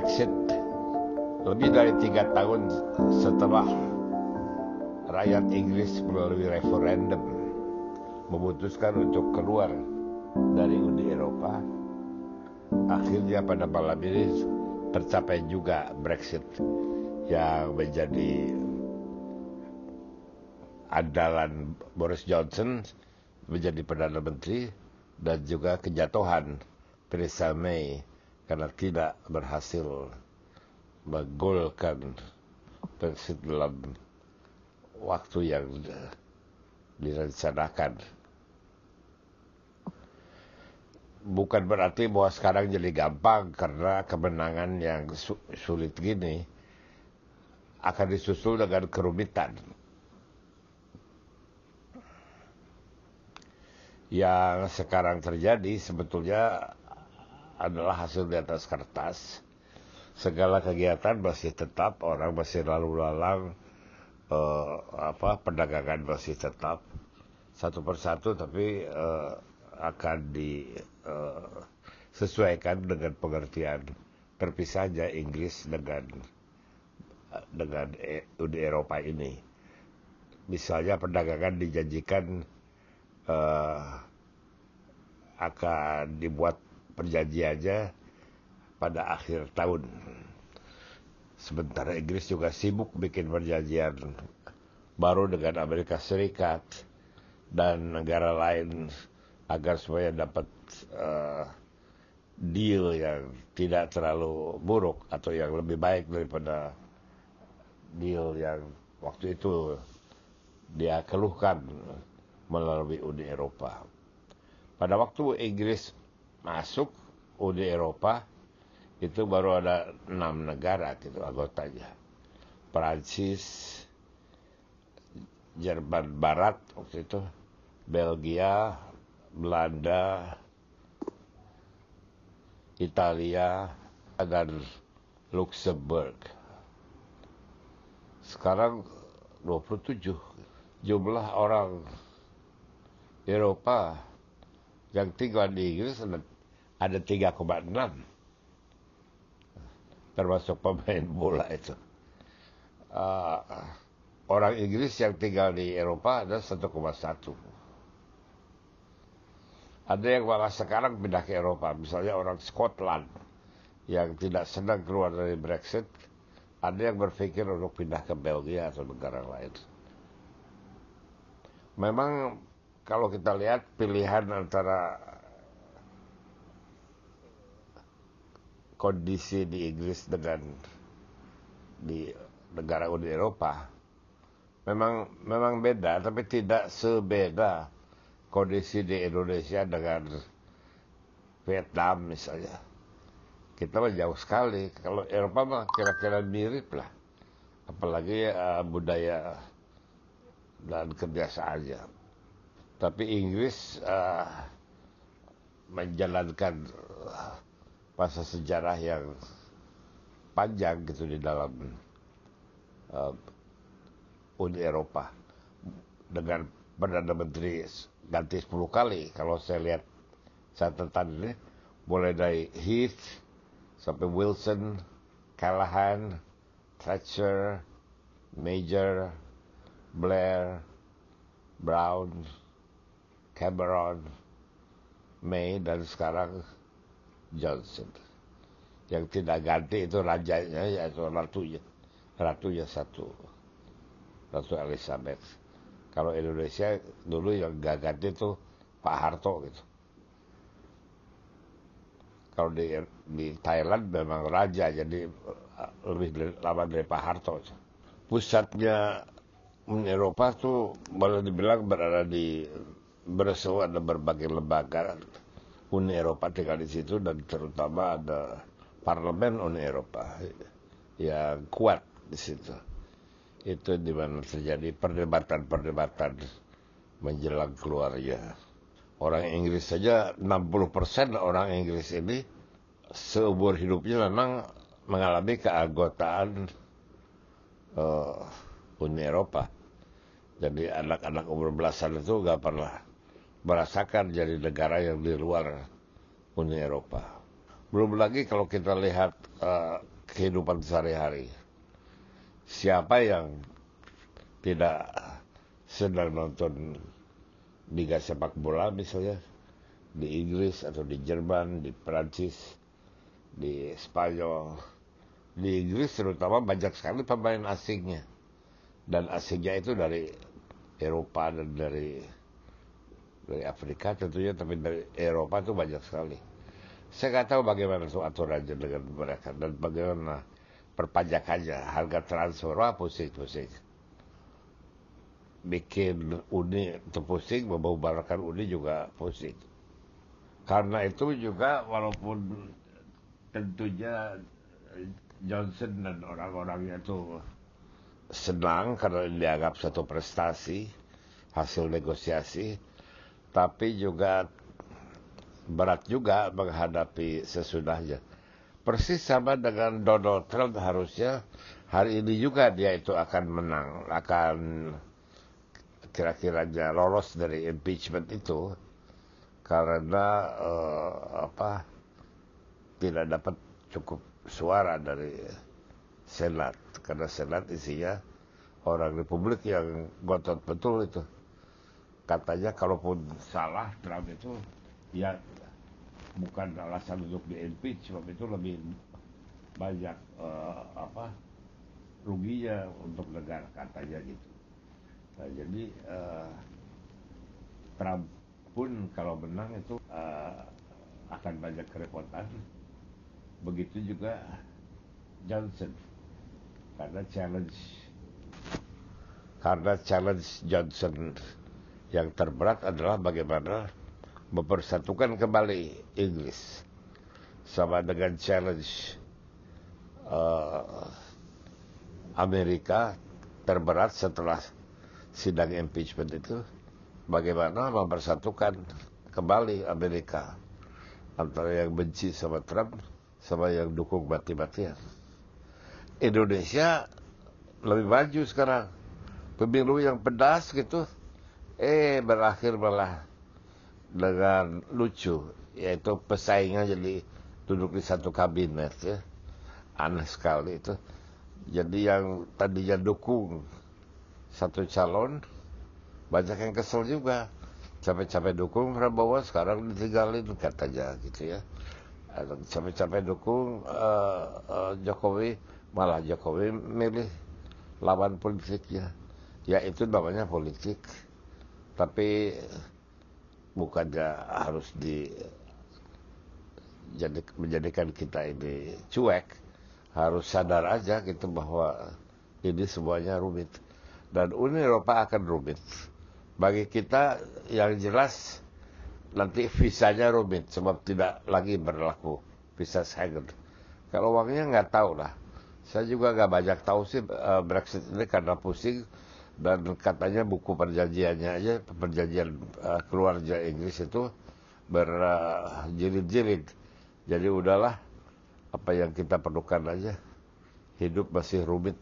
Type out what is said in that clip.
Brexit lebih dari tiga tahun setelah rakyat Inggris melalui referendum memutuskan untuk keluar dari Uni Eropa, akhirnya pada malam ini tercapai juga Brexit yang menjadi andalan Boris Johnson menjadi Perdana Menteri dan juga kejatuhan Theresa May karena tidak berhasil menggolkan Brexit dalam waktu yang direncanakan. Bukan berarti bahwa sekarang jadi gampang karena kemenangan yang sulit gini akan disusul dengan kerumitan. Yang sekarang terjadi sebetulnya adalah hasil di atas kertas. Segala kegiatan masih tetap, orang masih lalu lalang, uh, apa perdagangan masih tetap satu persatu, tapi uh, akan disesuaikan uh, dengan pengertian terpisahnya Inggris dengan dengan Uni Eropa ini. Misalnya perdagangan dijanjikan uh, akan dibuat perjanjiannya pada akhir tahun. Sementara Inggris juga sibuk bikin perjanjian baru dengan Amerika Serikat dan negara lain agar supaya dapat uh, deal yang tidak terlalu buruk atau yang lebih baik daripada deal yang waktu itu dia keluhkan melalui Uni Eropa. Pada waktu Inggris masuk Uni Eropa, itu baru ada enam negara gitu anggotanya. Prancis, Jerman Barat waktu itu, Belgia, Belanda, Italia, dan Luxembourg. Sekarang 27 jumlah orang Eropa yang tinggal di Inggris ada 3,6 termasuk pemain bola itu. Uh, orang Inggris yang tinggal di Eropa ada 1,1. Ada yang malah sekarang pindah ke Eropa, misalnya orang Scotland yang tidak senang keluar dari Brexit, ada yang berpikir untuk pindah ke Belgia atau negara lain. Memang kalau kita lihat pilihan antara kondisi di Inggris dengan di negara Uni Eropa memang memang beda tapi tidak sebeda kondisi di Indonesia dengan Vietnam misalnya. Kita mah jauh sekali. Kalau Eropa mah kira-kira mirip lah. Apalagi uh, budaya dan kebiasaannya. Tapi Inggris uh, menjalankan uh, masa sejarah yang panjang gitu di dalam uh, Uni Eropa. Dengan Perdana Menteri ganti 10 kali kalau saya lihat catatan ini. Mulai dari Heath sampai Wilson, Callahan, Thatcher, Major, Blair, Brown, Cameron, May dan sekarang Johnson. Yang tidak ganti itu rajanya yaitu ratunya. Ratunya satu. Ratu Elizabeth. Kalau Indonesia dulu yang gak ganti itu Pak Harto gitu. Kalau di, di Thailand memang raja jadi uh, lebih lama dari Pak Harto. Pusatnya Eropa tuh boleh dibilang berada di Brussels ada berbagai lembaga Uni Eropa tinggal di situ dan terutama ada parlemen Uni Eropa yang kuat di situ. Itu di mana terjadi perdebatan-perdebatan menjelang keluarnya. Orang Inggris saja 60% orang Inggris ini seumur hidupnya memang mengalami keanggotaan uh, Uni Eropa. Jadi anak-anak umur belasan itu nggak pernah merasakan jadi negara yang di luar Uni Eropa. Belum lagi kalau kita lihat uh, kehidupan sehari-hari. Siapa yang tidak sedang nonton liga sepak bola misalnya di Inggris atau di Jerman, di Prancis, di Spanyol, di Inggris terutama banyak sekali pemain asingnya dan asingnya itu dari Eropa dan dari dari Afrika tentunya tapi dari Eropa itu banyak sekali. Saya nggak tahu bagaimana itu aturannya dengan mereka dan bagaimana perpajakannya harga transfer wah pusing pusing. Bikin uni itu pusing membubarkan uni juga pusing. Karena itu juga walaupun tentunya Johnson dan orang-orangnya itu senang karena dianggap satu prestasi hasil negosiasi tapi juga berat juga menghadapi sesudahnya. Persis sama dengan Donald Trump harusnya. Hari ini juga dia itu akan menang, akan kira-kiranya lolos dari impeachment itu. Karena uh, apa tidak dapat cukup suara dari Senat. Karena Senat isinya orang Republik yang gotot betul itu katanya kalaupun salah Trump itu ya bukan alasan untuk di impeach sebab itu lebih banyak uh, apa ruginya untuk negara katanya gitu. Nah, jadi uh, Trump pun kalau menang itu uh, akan banyak kerepotan. Begitu juga Johnson karena challenge karena challenge Johnson yang terberat adalah bagaimana mempersatukan kembali Inggris sama dengan challenge uh, Amerika terberat setelah sidang impeachment itu bagaimana mempersatukan kembali Amerika antara yang benci sama Trump sama yang dukung mati-matian. Indonesia lebih maju sekarang pemilu yang pedas gitu eh berakhir malah dengan lucu yaitu pesaingnya jadi duduk di satu kabinet ya. Aneh sekali itu. Jadi yang tadinya dukung satu calon banyak yang kesel juga. Capek-capek dukung Prabowo sekarang ditinggalin katanya gitu ya. Capek-capek dukung uh, uh, Jokowi malah Jokowi milih lawan politiknya ya itu namanya politik tapi bukannya harus di jadi menjadikan kita ini cuek harus sadar aja gitu bahwa ini semuanya rumit. Dan Uni Eropa akan rumit. Bagi kita yang jelas nanti visanya rumit sebab tidak lagi berlaku visa Schengen. Kalau uangnya nggak tahu lah. Saya juga nggak banyak tahu sih uh, Brexit ini karena pusing dan katanya buku perjanjiannya aja perjanjian uh, keluarga Inggris itu berjilid-jilid. Jadi udahlah apa yang kita perlukan aja hidup masih rumit